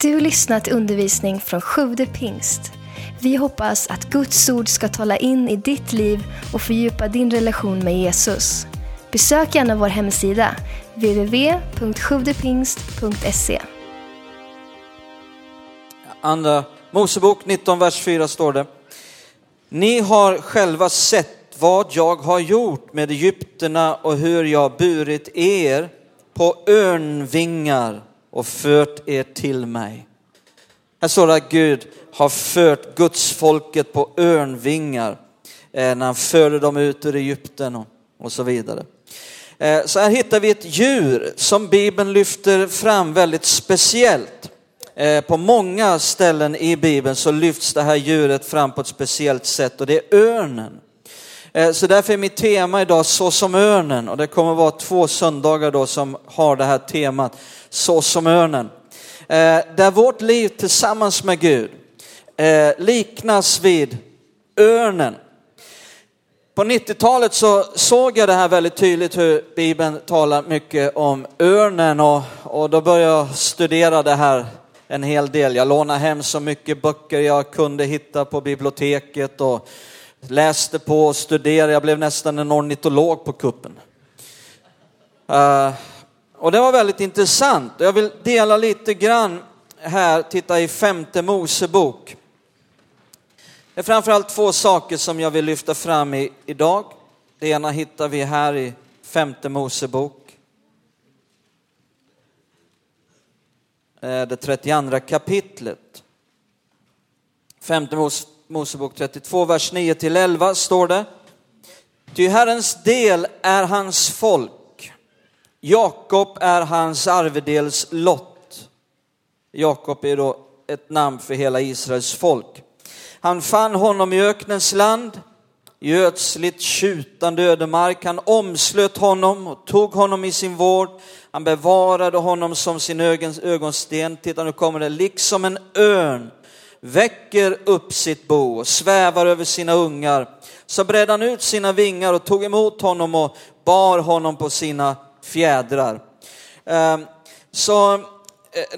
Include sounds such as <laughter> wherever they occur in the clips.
Du lyssnat till undervisning från Sjude pingst. Vi hoppas att Guds ord ska tala in i ditt liv och fördjupa din relation med Jesus. Besök gärna vår hemsida, www.sjuvdepingst.se. Andra Mosebok 19, vers 4 står det. Ni har själva sett vad jag har gjort med Egypterna och hur jag burit er på örnvingar och fört er till mig. Här står det att Gud har fört Guds folket på örnvingar eh, när han förde dem ut ur Egypten och, så vidare. Eh, så här hittar vi ett djur som Bibeln lyfter fram väldigt speciellt. Eh, på många ställen i Bibeln så lyfts det här djuret fram på ett speciellt sätt och det är örnen. Eh, så därför är mitt tema idag så som örnen och det kommer vara två söndagar då som har det här temat så som örnen. Eh, där vårt liv tillsammans med Gud eh, liknas vid örnen. På 90-talet så såg jag det här väldigt tydligt hur Bibeln talar mycket om örnen och, och då började jag studera det här en hel del. Jag lånade hem så mycket böcker jag kunde hitta på biblioteket och läste på och studerade. Jag blev nästan en ornitolog på kuppen. Uh, och det var väldigt intressant. Jag vill dela lite grann här, titta i femte Mosebok. Det är framförallt två saker som jag vill lyfta fram i, idag. Det ena hittar vi här i femte Mosebok. Eh, det 32 kapitlet. Femte Mosebok Mosebok 32, vers 9 till 11 står det. Ty Herrens del är hans folk. Jakob är hans arvedels lott. Jakob är då ett namn för hela Israels folk. Han fann honom i öknens land, i ödsligt tjutande ödemark. Han omslöt honom och tog honom i sin vård. Han bevarade honom som sin ögonsten. Titta, nu kommer det. Liksom en örn väcker upp sitt bo och svävar över sina ungar. Så bredde han ut sina vingar och tog emot honom och bar honom på sina fjädrar. Ehm, så eh,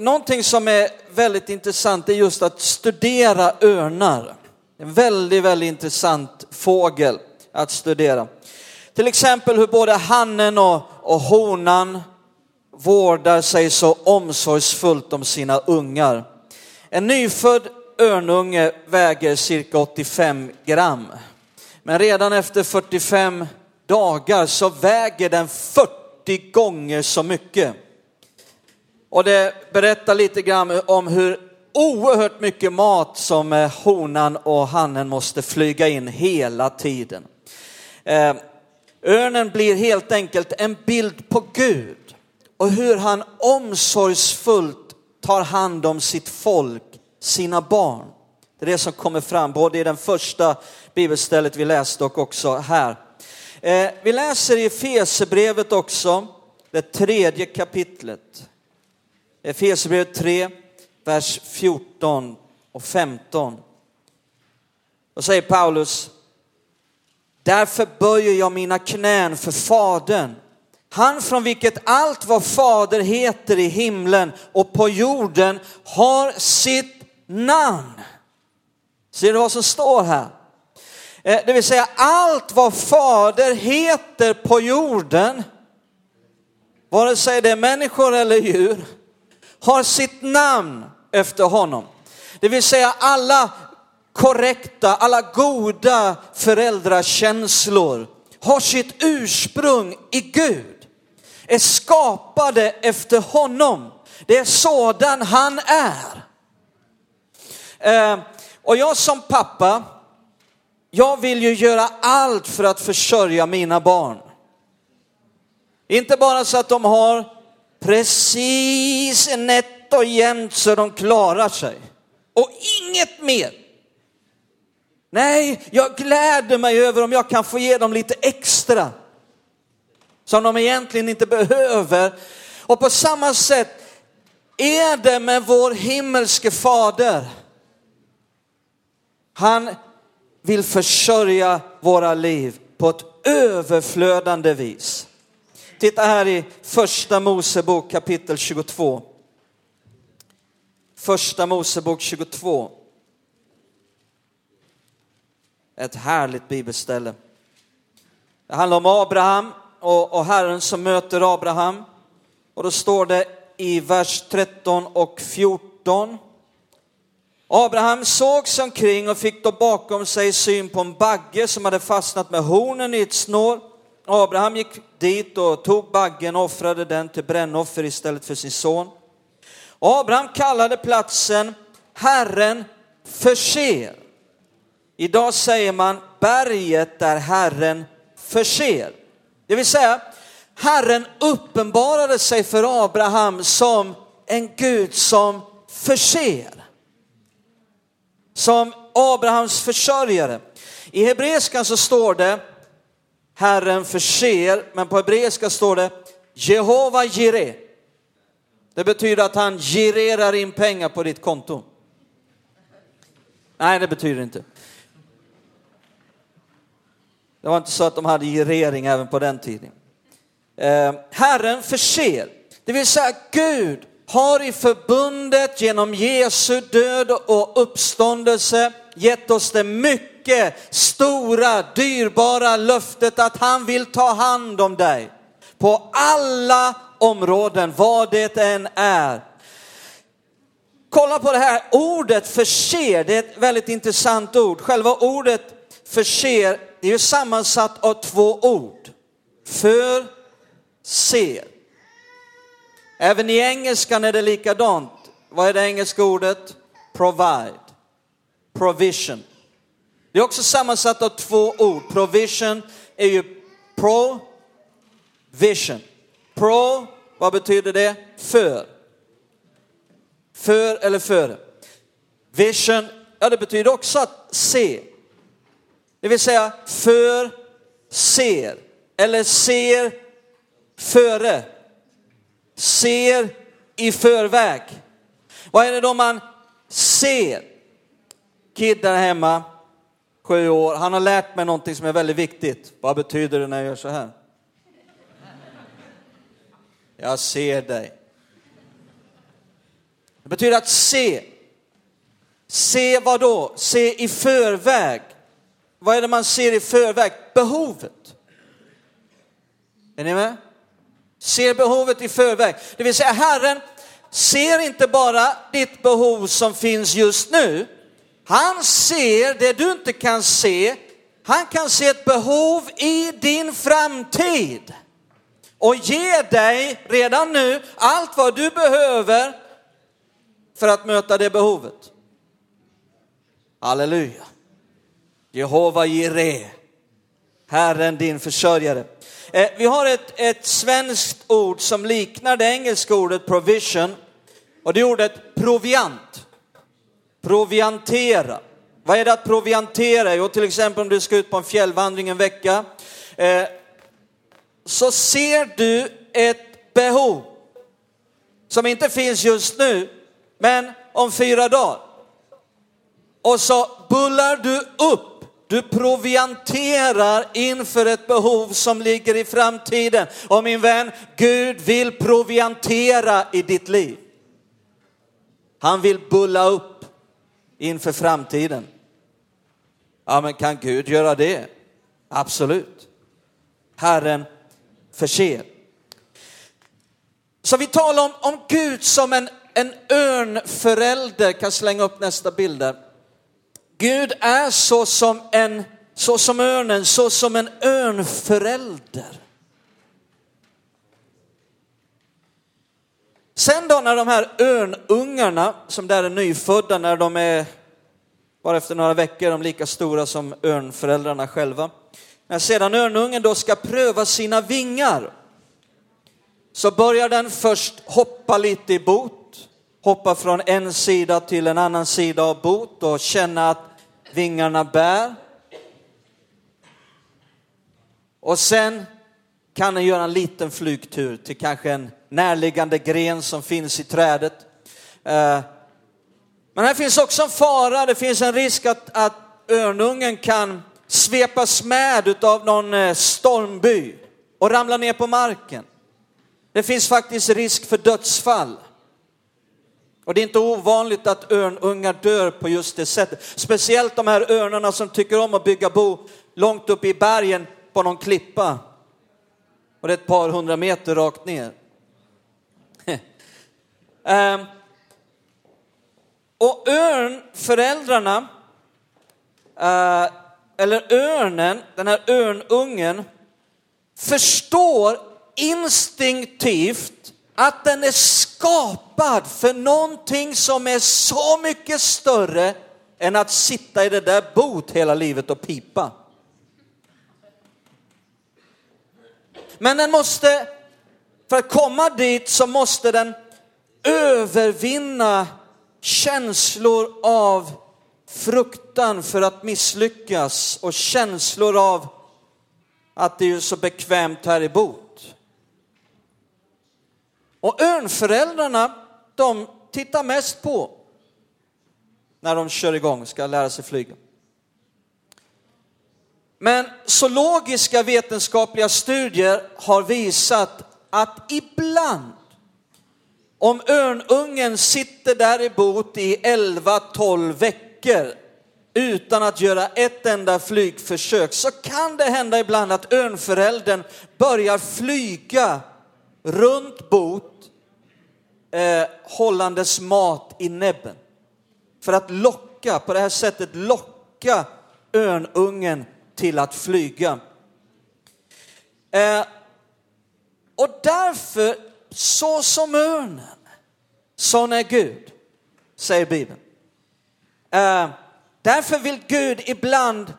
någonting som är väldigt intressant är just att studera örnar. En väldigt, väldigt intressant fågel att studera. Till exempel hur både hannen och, och honan vårdar sig så omsorgsfullt om sina ungar. En nyfödd örnunge väger cirka 85 gram. Men redan efter 45 dagar så väger den 40 gånger så mycket. Och det berättar lite grann om hur oerhört mycket mat som eh, honan och hannen måste flyga in hela tiden. Eh, örnen blir helt enkelt en bild på Gud och hur han omsorgsfullt tar hand om sitt folk, sina barn. Det är det som kommer fram både i den första bibelstället vi läste och också här. Eh, vi läser i Efesierbrevet också, det tredje kapitlet. Efesierbrevet 3, vers 14 och 15. Då säger Paulus, därför böjer jag mina knän för Fadern, han från vilket allt vad fader heter i himlen och på jorden har sitt namn. Ser du vad som står här? Eh, det vill säga allt vad fader heter på jorden, vare sig det är människor eller djur, har sitt namn efter honom. Det vill säga alla korrekta, alla goda föräldrakänslor har sitt ursprung i Gud, är skapade efter honom. Det är sådan han är. Ehm, och jag som pappa, jag vill ju göra allt för att försörja mina barn. Inte bara så att de har precis nätt och jämnt så de klarar sig. Och inget mer. Nej, jag gläder mig över om jag kan få ge dem lite extra. Som de egentligen inte behöver. Och på samma sätt är det med vår himmelske fader. Han vill försörja våra liv på ett överflödande vis. Titta här i första Mosebok kapitel 22. Första Mosebok 22. Ett härligt bibelställe. Det handlar om Abraham och, och Herren som möter Abraham. Och då står det i vers 13 och 14. Abraham såg sig omkring och fick då bakom sig syn på en bagge som hade fastnat med hornen i ett snår. Abraham gick dit och tog baggen och offrade den till brännoffer istället för sin son. Abraham kallade platsen Herren förser. Idag säger man berget där Herren förser. Det vill säga, Herren uppenbarade sig för Abraham som en Gud som förser. Som Abrahams försörjare. I hebreiskan så står det Herren förser, men på hebreiska står det Jehova Jireh. Det betyder att han girerar in pengar på ditt konto. Nej, det betyder inte. Det var inte så att de hade girering även på den tiden. Eh, Herren förser, det vill säga Gud har i förbundet genom Jesu död och uppståndelse gett oss det mycket stora, dyrbara löftet att han vill ta hand om dig på alla områden, vad det än är. Kolla på det här ordet förser, det är ett väldigt intressant ord. Själva ordet förser, det är sammansatt av två ord. För, ser. Även i engelskan är det likadant. Vad är det engelska ordet? Provide. Provision. Det är också sammansatt av två ord. Provision är ju pro-vision. Pro, vad betyder det? För. För eller före. Vision, ja det betyder också att se. Det vill säga för, ser. Eller ser före. Ser i förväg. Vad är det då man ser? Kid där hemma, sju år, han har lärt mig någonting som är väldigt viktigt. Vad betyder det när jag gör så här? Jag ser dig. Det betyder att se. Se vad då? Se i förväg. Vad är det man ser i förväg? Behovet. Är ni med? Ser behovet i förväg. Det vill säga Herren ser inte bara ditt behov som finns just nu. Han ser det du inte kan se. Han kan se ett behov i din framtid och ge dig redan nu allt vad du behöver för att möta det behovet. Halleluja. Jehova Jireh, Herren din försörjare. Eh, vi har ett, ett svenskt ord som liknar det engelska ordet provision och det är ordet proviant. Proviantera. Vad är det att proviantera? Jo, till exempel om du ska ut på en fjällvandring en vecka eh, så ser du ett behov som inte finns just nu, men om fyra dagar. Och så bullar du upp, du provianterar inför ett behov som ligger i framtiden. Och min vän, Gud vill proviantera i ditt liv. Han vill bulla upp inför framtiden. Ja, men kan Gud göra det? Absolut. Herren förser. Så vi talar om, om Gud som en, en örnförälder, kan slänga upp nästa bild där. Gud är så som, en, så som örnen, så som en örnförälder. Sen då när de här örnungarna, som där är nyfödda, när de är bara efter några veckor är de lika stora som örnföräldrarna själva. När sedan örnungen då ska pröva sina vingar så börjar den först hoppa lite i bot, hoppa från en sida till en annan sida av bot och känna att vingarna bär. Och sen kan den göra en liten flygtur till kanske en närliggande gren som finns i trädet. Eh, men här finns också en fara, det finns en risk att, att örnungen kan svepas med av någon eh, stormby och ramla ner på marken. Det finns faktiskt risk för dödsfall. Och det är inte ovanligt att örnungar dör på just det sättet. Speciellt de här örnarna som tycker om att bygga bo långt upp i bergen på någon klippa. Och det är ett par hundra meter rakt ner. um, <laughs> och örnföräldrarna, uh, eh, eller örnen, den här örnungen, förstår instinktivt att den är skapad för någonting som är så mycket större än att sitta i det där bot hela livet och pipa. Men den måste, för att komma dit så måste den övervinna känslor av fruktan för att misslyckas och känslor av att det är så bekvämt här i bot. Och örnföräldrarna, de tittar mest på när de kör igång, ska lära sig flyga. Men zoologiska vetenskapliga studier har visat att ibland, om örnungen sitter där i bot i 11-12 veckor utan att göra ett enda flygförsök så kan det hända ibland att örnföräldern börjar flyga runt bot eh, hållandes mat i näbben. För att locka, på det här sättet locka örnungen till att flyga. Eh, och därför, så som örnen, sån är Gud, säger Bibeln. Eh, därför vill Gud ibland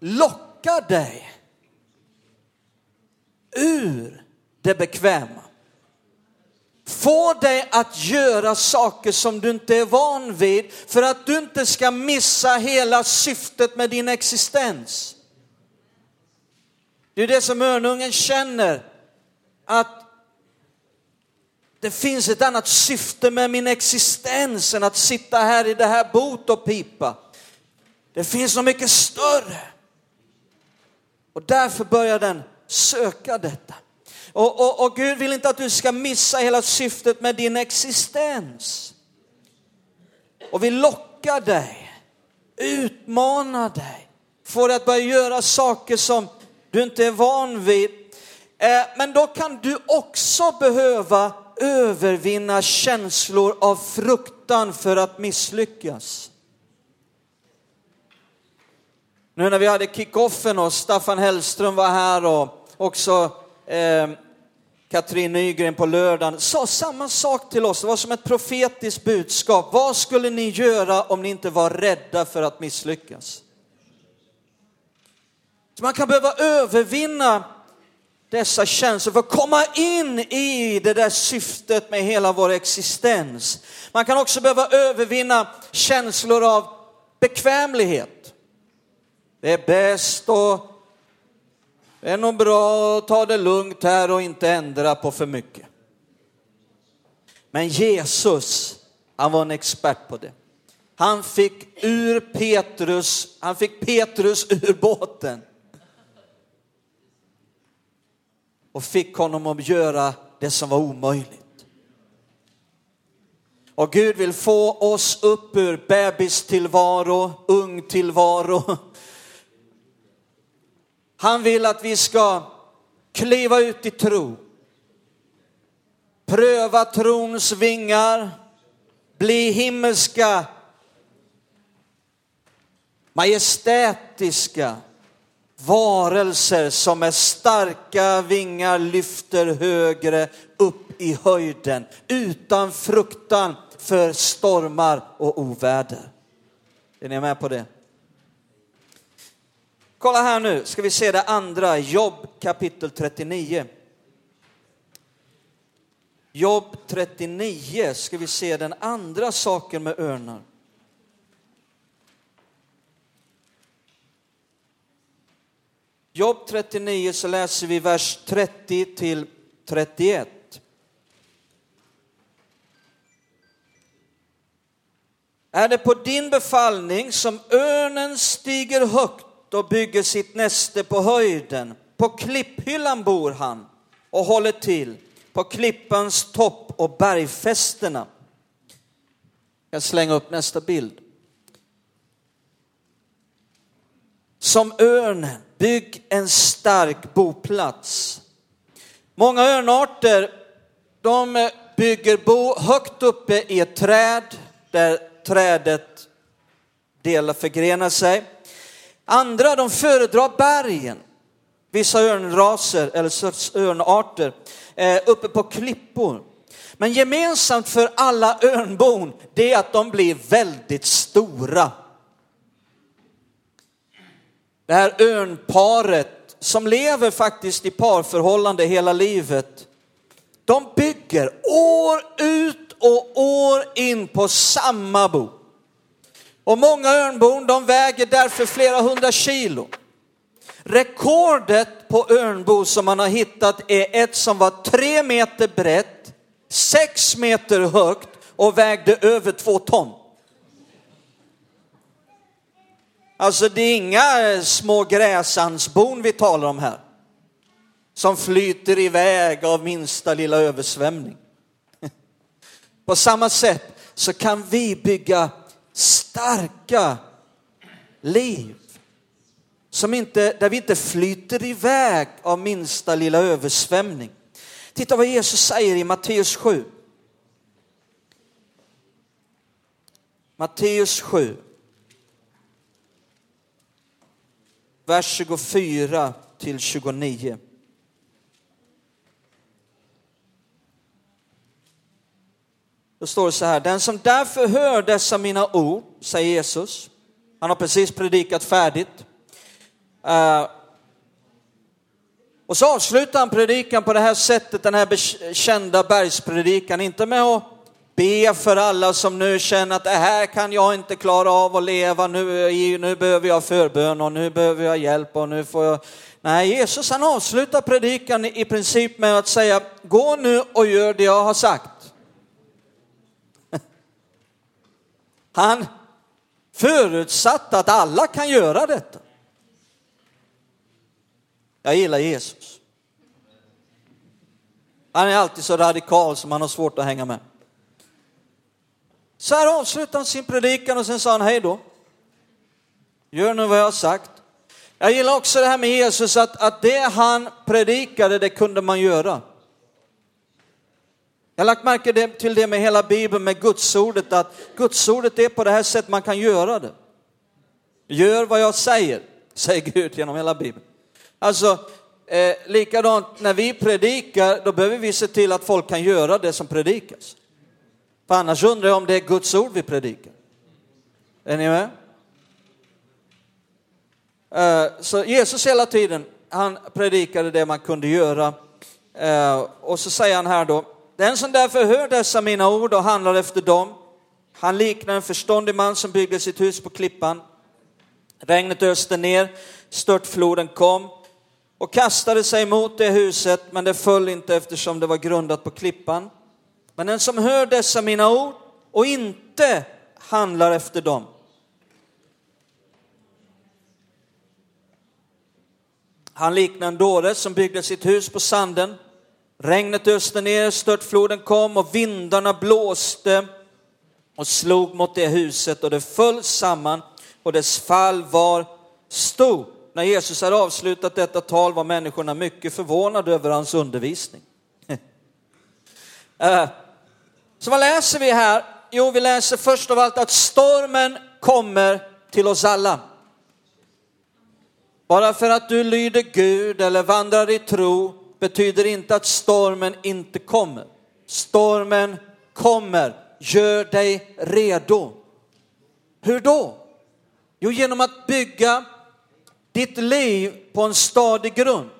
locka dig ur det bekväma. Få dig att göra saker som du inte är van vid för att du inte ska missa hela syftet med din existens. Det är det som örnungen känner, att det finns ett annat syfte med min existens än att sitta här i det här bot och pipa. Det finns så mycket större. Och därför börjar den söka detta. Och, och, och Gud vill inte att du ska missa hela syftet med din existens. Och vi lockar dig, utmanar dig, får dig att börja göra saker som du inte är van vid. Eh, men då kan du också behöva övervinna känslor av fruktan för att misslyckas. Nu när vi hade kickoffen och Staffan Hellström var här och också eh, Katrin Nygren på lördagen sa samma sak till oss. Det var som ett profetiskt budskap. Vad skulle ni göra om ni inte var rädda för att misslyckas? Så man kan behöva övervinna dessa känslor för att komma in i det där syftet med hela vår existens. Man kan också behöva övervinna känslor av bekvämlighet. Det är bäst och det är nog bra att ta det lugnt här och inte ändra på för mycket. Men Jesus, han var en expert på det. Han fick ur Petrus, han fick Petrus ur båten. och fick honom att göra det som var omöjligt. Och Gud vill få oss upp ur bebistillvaro, ungtillvaro. Han vill att vi ska kliva ut i tro, pröva trons vingar, bli himmelska, majestätiska, varelser som med starka vingar lyfter högre upp i höjden utan fruktan för stormar och oväder. Är ni med på det? Kolla här nu, ska vi se det andra, Jobb kapitel 39. Jobb 39 ska vi se den andra saken med örnar. Jobb 39 så läser vi vers 30 till 31. Är det på din befallning som örnen stiger högt och bygger sitt näste på höjden? På klipphyllan bor han och håller till, på klippans topp och bergfästena. Jag slänger upp nästa bild. Som örnen, bygg en stark boplats. Många örnarter, de bygger bo högt uppe i ett träd där trädet delar förgrenar sig. Andra, de föredrar bergen. Vissa örnraser eller örnarter eh, uppe på klippor. Men gemensamt för alla örnbon, det är att de blir väldigt stora. Det här örnparet som lever faktiskt i parförhållande hela livet, de bygger år ut och år in på samma bo. Och många örnbon de väger därför flera hundra kilo. Rekordet på örnbo som man har hittat är ett som var tre meter brett, sex meter högt och vägde över två ton. Alltså det är inga små gräsandsbon vi talar om här. Som flyter iväg av minsta lilla översvämning. <laughs> På samma sätt så kan vi bygga starka liv. Som inte, där vi inte flyter iväg av minsta lilla översvämning. Titta vad Jesus säger i Matteus 7. Matteus 7. Vers 24 till 29. Då står det så här, den som därför hör dessa mina ord, säger Jesus, han har precis predikat färdigt. Uh, och så avslutar han predikan på det här sättet, den här kända bergspredikan, inte med att be för alla som nu känner att det här kan jag inte klara av att leva, nu, nu behöver jag förbön och nu behöver jag hjälp och nu får jag... Nej, Jesus han avslutar predikan i princip med att säga, gå nu och gör det jag har sagt. Han förutsatte att alla kan göra detta. Jag gillar Jesus. Han är alltid så radikal som man har svårt att hänga med. Så här avslutade han sin predikan och sen sa han hej då. Gör nu vad jag har sagt. Jag gillar också det här med Jesus, att, att det han predikade, det kunde man göra. Jag har lagt märke till det med hela Bibeln, med Gudsordet, att Gudsordet är på det här sättet man kan göra det. Gör vad jag säger, säger Gud genom hela Bibeln. Alltså, eh, likadant när vi predikar, då behöver vi se till att folk kan göra det som predikas. För annars undrar jag om det är Guds ord vi predikar. Är ni med? Eh, så Jesus hela tiden, han predikade det man kunde göra. Eh, och så säger han här då, den som därför hör dessa mina ord och handlar efter dem, han liknar en förståndig man som byggde sitt hus på klippan. Regnet öste ner, störtfloden kom och kastade sig mot det huset, men det föll inte eftersom det var grundat på klippan. Men den som hör dessa mina ord och inte handlar efter dem, han liknar en dåre som byggde sitt hus på sanden. Regnet öste ner, störtfloden kom och vindarna blåste och slog mot det huset och det föll samman och dess fall var stort. När Jesus hade avslutat detta tal var människorna mycket förvånade över hans undervisning. <laughs> Eh, så vad läser vi här? Jo, vi läser först av allt att stormen kommer till oss alla. Bara för att du lyder Gud eller vandrar i tro betyder inte att stormen inte kommer. Stormen kommer. Gör dig redo. Hur då? Jo, genom att bygga ditt liv på en stadig grund.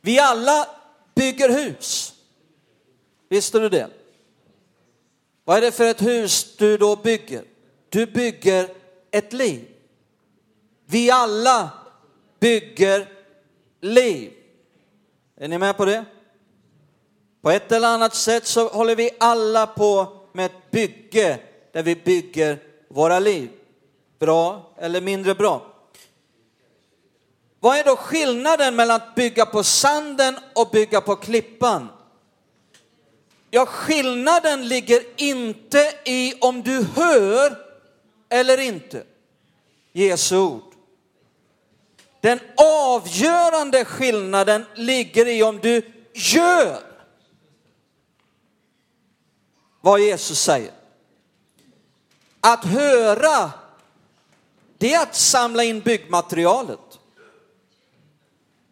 Vi alla bygger hus. Visste du det? Vad är det för ett hus du då bygger? Du bygger ett liv. Vi alla bygger liv. Är ni med på det? På ett eller annat sätt så håller vi alla på med ett bygge där vi bygger våra liv. Bra eller mindre bra. Vad är då skillnaden mellan att bygga på sanden och bygga på klippan? Ja, skillnaden ligger inte i om du hör eller inte Jesu ord. Den avgörande skillnaden ligger i om du gör vad Jesus säger. Att höra, det är att samla in byggmaterialet.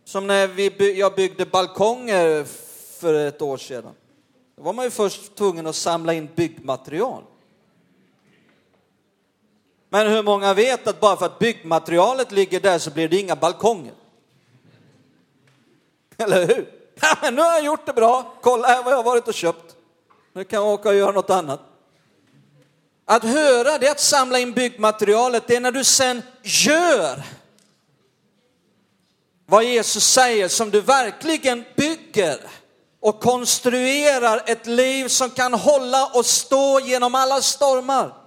Som när vi, jag byggde balkonger för ett år sedan. Då var man ju först tvungen att samla in byggmaterial. Men hur många vet att bara för att byggmaterialet ligger där så blir det inga balkonger? Eller hur? <laughs> Ja, men nu har jag gjort det bra, kolla här vad jag har varit och köpt. Nu kan jag åka och göra något annat. Att höra, det är att samla in byggmaterialet, det är när du sen gör vad Jesus säger som du verkligen bygger och konstruerar ett liv som kan hålla och stå genom alla stormar.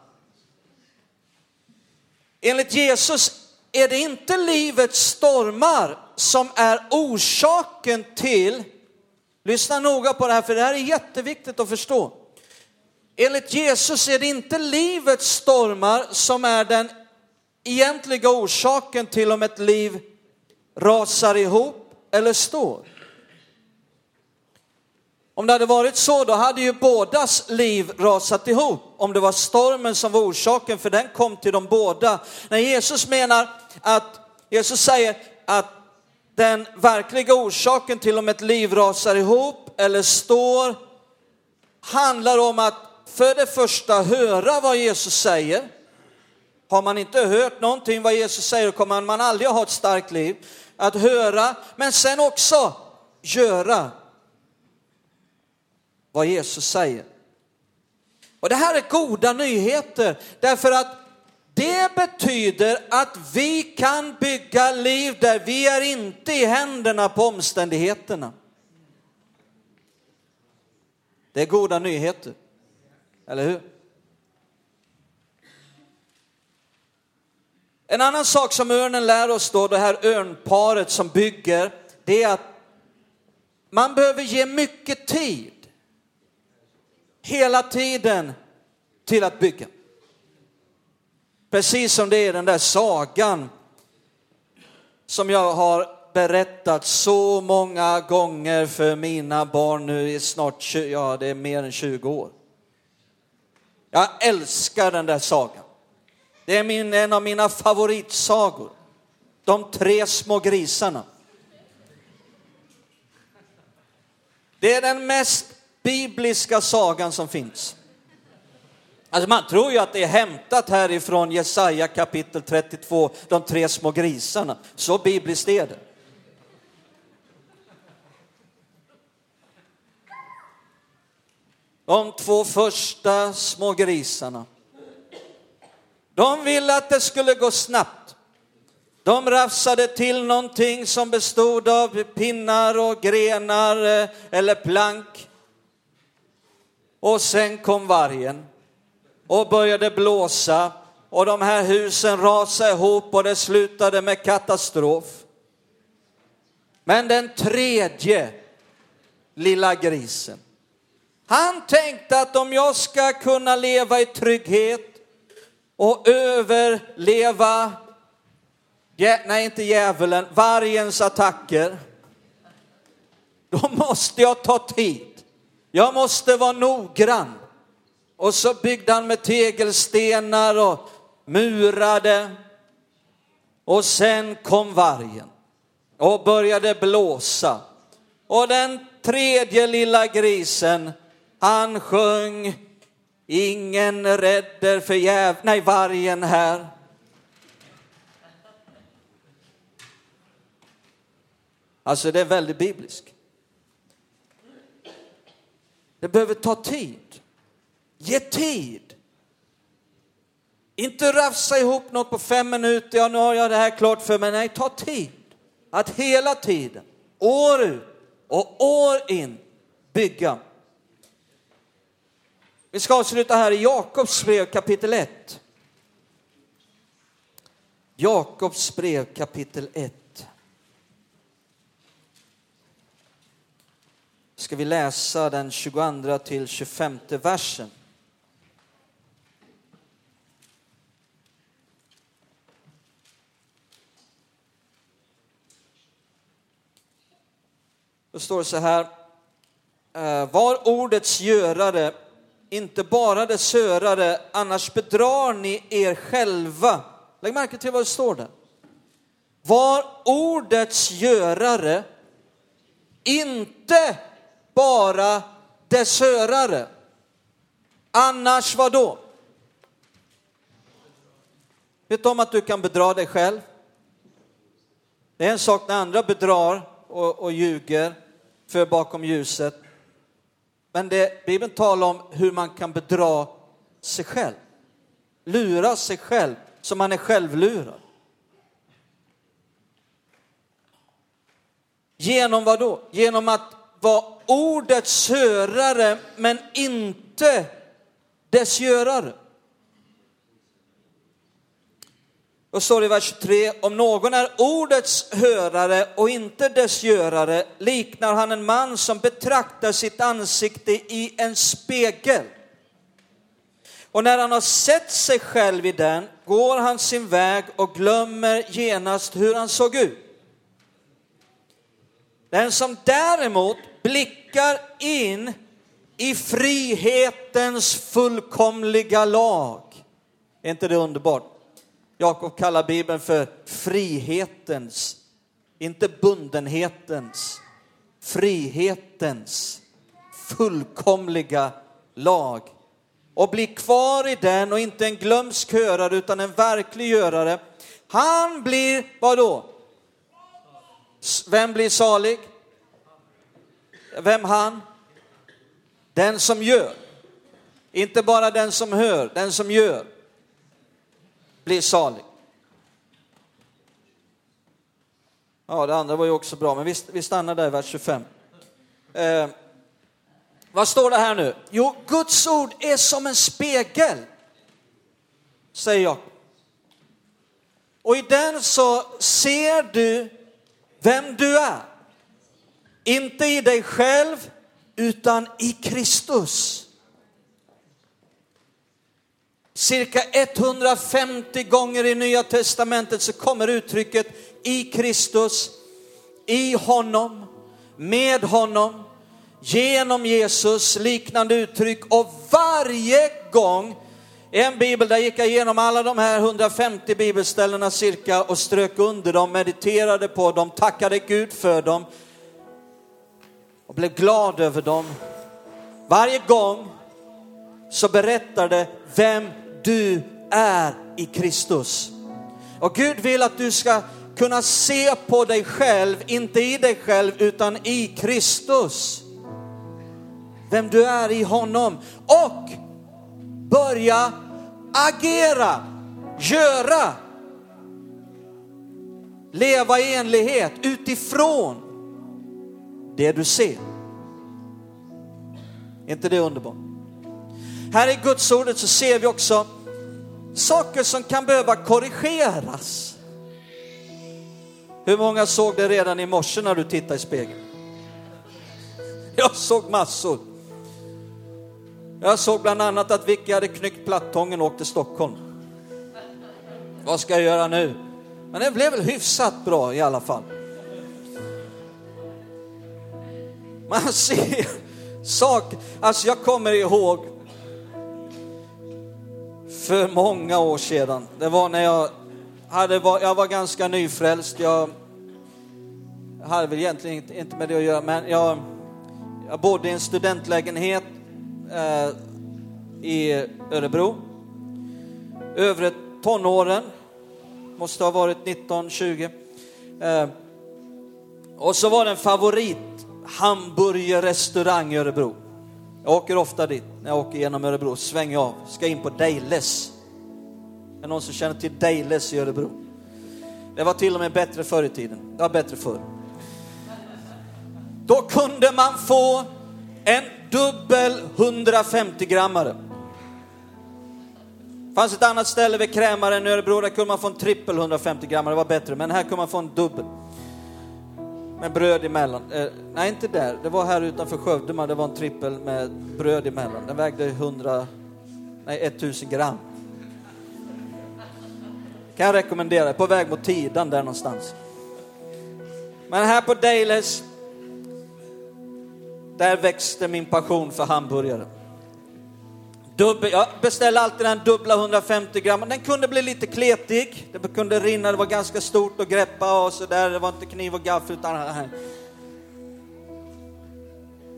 Enligt Jesus är det inte livets stormar som är orsaken till, lyssna noga på det här för det här är jätteviktigt att förstå. Enligt Jesus är det inte livets stormar som är den egentliga orsaken till om ett liv rasar ihop eller står. Om det hade varit så, då hade ju bådas liv rasat ihop. Om det var stormen som var orsaken, för den kom till de båda. När Jesus menar att, Jesus säger att den verkliga orsaken till om ett liv rasar ihop eller står handlar om att för det första höra vad Jesus säger. Har man inte hört någonting vad Jesus säger kommer man aldrig ha ett starkt liv. Att höra, men sen också göra vad Jesus säger. Och det här är goda nyheter därför att det betyder att vi kan bygga liv där vi är inte i händerna på omständigheterna. Det är goda nyheter, eller hur? En annan sak som örnen lär oss då, det här örnparet som bygger, det är att man behöver ge mycket tid hela tiden till att bygga. Precis som det är den där sagan som jag har berättat så många gånger för mina barn nu i snart, ja det är mer än 20 år. Jag älskar den där sagan. Det är min, en av mina favoritsagor. De tre små grisarna. Det är den mest bibliska sagan som finns. Alltså man tror ju att det är hämtat härifrån Jesaja kapitel 32, de tre små grisarna. Så bibliskt är det. De två första små grisarna. De ville att det skulle gå snabbt. De rafsade till någonting som bestod av pinnar och grenar eh, eller plank. Och sen kom vargen och började blåsa och de här husen rasade ihop och det slutade med katastrof. Men den tredje lilla grisen, han tänkte att om jag ska kunna leva i trygghet och överleva, nej inte djävulen, vargens attacker, då måste jag ta tid. Jag måste vara noggrann. Och så byggde han med tegelstenar och murade. Och sen kom vargen och började blåsa. Och den tredje lilla grisen, han sjöng Ingen rädder för jäv... Nej, vargen här. Alltså det är väldigt bibliskt. Det behöver ta tid. Ge tid. Inte rafsa ihop något på fem minuter, ja nu har jag det här klart för mig. Nej, ta tid. Att hela tiden, år ut och år in, bygga. Vi ska avsluta här i Jakobs brev kapitel 1. Jakobs brev kapitel 1. Ska vi läsa den 22 till 25 versen. Då står det så här. Eh, var ordets görare, inte bara dess hörare, annars bedrar ni er själva. Lägg märke till vad det står där. Var ordets görare, inte bara dess hörare. Annars vad då? Vet du om att du kan bedra dig själv? Det är en sak när andra bedrar och, och ljuger för bakom ljuset. Men det, Bibeln talar om hur man kan bedra sig själv. Lura sig själv så man är självlurad. Genom vad då? Genom att vara ordets hörare men inte dess görare. Och står det i vers 23, om någon är ordets hörare och inte dess görare liknar han en man som betraktar sitt ansikte i en spegel. Och när han har sett sig själv i den går han sin väg och glömmer genast hur han såg ut. Den som däremot blickar in i frihetens fullkomliga lag. Är inte det underbart? Jakob kallar Bibeln för frihetens, inte bundenhetens, frihetens fullkomliga lag. Och blir kvar i den och inte en glömsk hörare utan en verklig görare. Han blir, vad då? Vem blir salig? Vem han? Den som gör. Inte bara den som hör, den som gör blir salig. Ja, det andra var ju också bra, men vi, vi stannar där i vers 25. Eh, vad står det här nu? Jo, Guds ord är som en spegel, säger jag. Och i den så ser du vem du är. Inte i dig själv, utan i Kristus. Cirka 150 gånger i Nya Testamentet så kommer uttrycket i Kristus, i honom, med honom, genom Jesus, liknande uttryck. Och varje gång, en bibel, där gick jag igenom alla de här 150 bibelställena cirka och strök under dem, mediterade på dem, tackade Gud för dem och blev glad över dem. Varje gång så berättar det vem du är i Kristus. Och Gud vill att du ska kunna se på dig själv, inte i dig själv utan i Kristus. Vem du är i honom och börja agera, göra, leva i enlighet utifrån det du ser. Är inte det underbart? Här i Guds ordet så ser vi också saker som kan behöva korrigeras. Hur många såg det redan i morse när du tittade i spegeln? Jag såg massor. Jag såg bland annat att Vicky hade knyckt plattången och åkt till Stockholm. Vad ska jag göra nu? Men det blev väl hyfsat bra i alla fall. Man ser saker. Alltså jag kommer ihåg för många år sedan. Det var när jag hade, jag var ganska nyfrälst. Jag hade väl egentligen inte med det att göra, men jag, jag bodde i en studentlägenhet eh, i Örebro. Övre tonåren, måste ha varit 19-20. Eh, och så var det en favorit hamburgerrestaurang i Örebro. Jag åker ofta dit när jag åker genom Örebro, svänger av, ska in på Dejles. Är det någon som känner till Dejles i Örebro? Det var till och med bättre förr i tiden. Det var bättre förr. Då kunde man få en dubbel 150 grammare. Det fanns ett annat ställe vid krämaren i Örebro, där kunde man få en trippel 150 grammare, det var bättre, men här kunde man få en dubbel med bröd emellan. Eh, nej, inte där. Det var här utanför Skövde, det var en trippel med bröd emellan. Den vägde 100, nej 1000 gram. Kan jag rekommendera, på väg mot Tidan där någonstans. Men här på Dales, där växte min passion för hamburgare. Dubbel, jag beställde alltid den dubbla 150 gram. Den kunde bli lite kletig, det kunde rinna, det var ganska stort att greppa och så där. Det var inte kniv och gaffel utan här.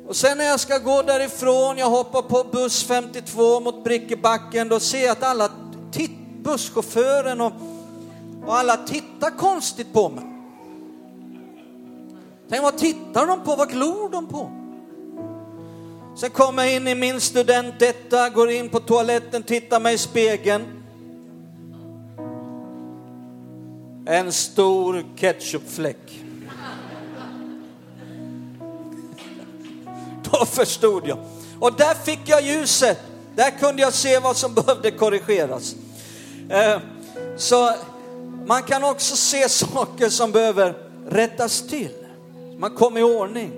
Och sen när jag ska gå därifrån, jag hoppar på buss 52 mot Brickebacken, då ser jag att alla busschauffören och, och alla tittar konstigt på mig. Tänk vad tittar de på, vad glor de på? Sen kommer jag in i min studentetta, går in på toaletten, tittar mig i spegeln. En stor ketchupfläck. <laughs> Då förstod jag. Och där fick jag ljuset. Där kunde jag se vad som behövde korrigeras. Eh, så man kan också se <laughs> saker som behöver rättas till. Man kommer i ordning.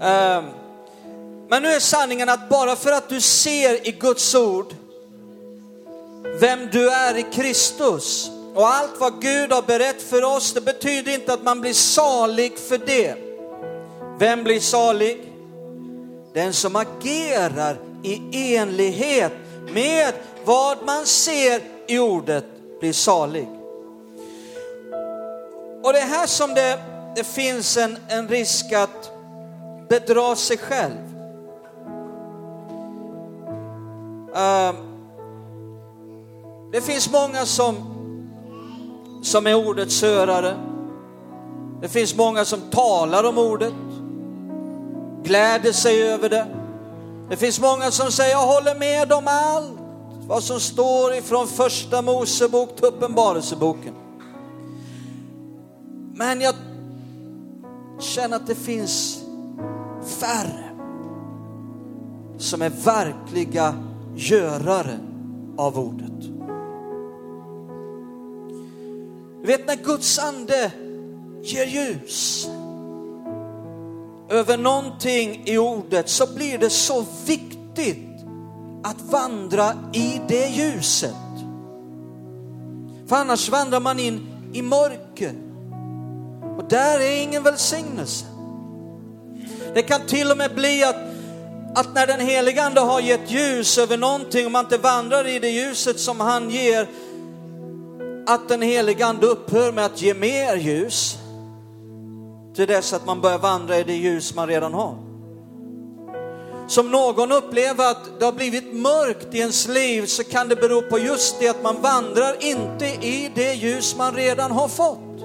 Eh, men nu är sanningen att bara för att du ser i Guds ord vem du är i Kristus och allt vad Gud har berett för oss, det betyder inte att man blir salig för det. Vem blir salig? Den som agerar i enlighet med vad man ser i ordet blir salig. Och det är här som det, det finns en, en risk att bedra sig själv. Ehm, det finns många som, som är ordets hörare. Det finns många som talar om ordet, gläder sig över det. Det finns många som säger, jag håller med om allt vad som står ifrån första Mosebok till Uppenbarelseboken. Men jag känner att det finns färre som är verkliga görare av ordet. Du vet när Guds ande ger ljus över någonting i ordet så blir det så viktigt att vandra i det ljuset. För annars vandrar man in i mörker och där är ingen välsignelse. Det kan till och med bli att att när den helige ande har gett ljus över någonting och man inte vandrar i det ljuset som han ger, att den helige ande upphör med att ge mer ljus till dess att man börjar vandra i det ljus man redan har. Som någon upplever att det har blivit mörkt i ens liv så kan det bero på just det att man vandrar inte i det ljus man redan har fått.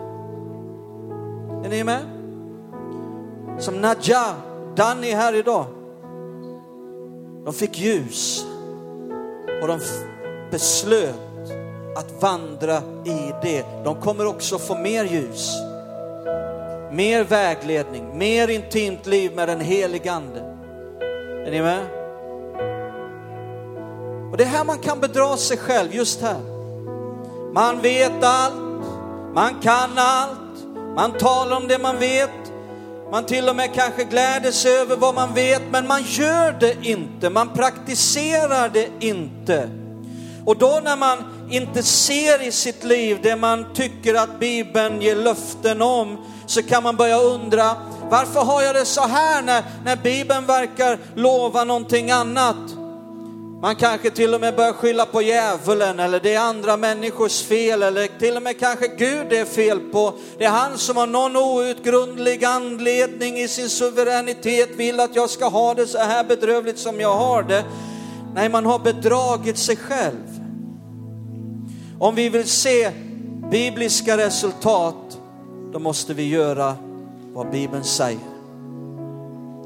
Är ni med? Som Nadja, Danny här idag. De fick ljus och de beslöt att vandra i det. De kommer också få mer ljus, mer vägledning, mer intimt liv med den helige Ande. Är ni med? Och det är här man kan bedra sig själv, just här. Man vet allt, man kan allt, man talar om det man vet, man till och med kanske gläder sig över vad man vet, men man gör det inte. Man praktiserar det inte. Och då när man inte ser i sitt liv det man tycker att Bibeln ger löften om, så kan man börja undra, varför har jag det så här när, när Bibeln verkar lova någonting annat? Man kanske till och med börjar skylla på djävulen eller det är andra människors fel eller till och med kanske Gud det är fel på. Det är han som har någon outgrundlig anledning i sin suveränitet vill att jag ska ha det så här bedrövligt som jag har det. Nej, man har bedragit sig själv. Om vi vill se bibliska resultat, då måste vi göra vad Bibeln säger.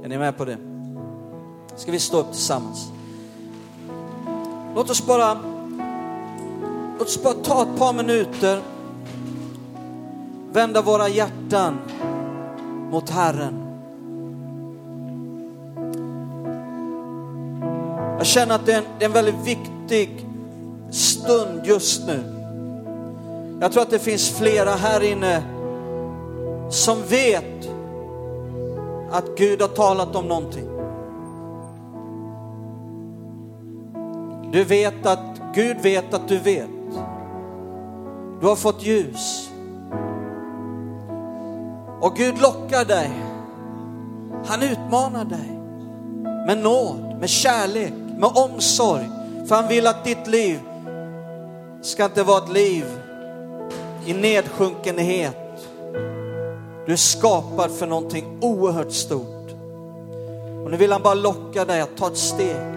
Är ni med på det? Ska vi stå upp tillsammans? Låt oss bara, låt oss bara ta ett par minuter, vända våra hjärtan mot Herren. Jag känner att det är, en, det är en väldigt viktig stund just nu. Jag tror att det finns flera här inne som vet att Gud har talat om någonting. Du vet att Gud vet att du vet. Du har fått ljus. Och Gud lockar dig. Han utmanar dig med nåd, med kärlek, med omsorg. För han vill att ditt liv ska inte vara ett liv i nedsjunkenhet. Du är skapad för någonting oerhört stort. Och nu vill han bara locka dig att ta ett steg.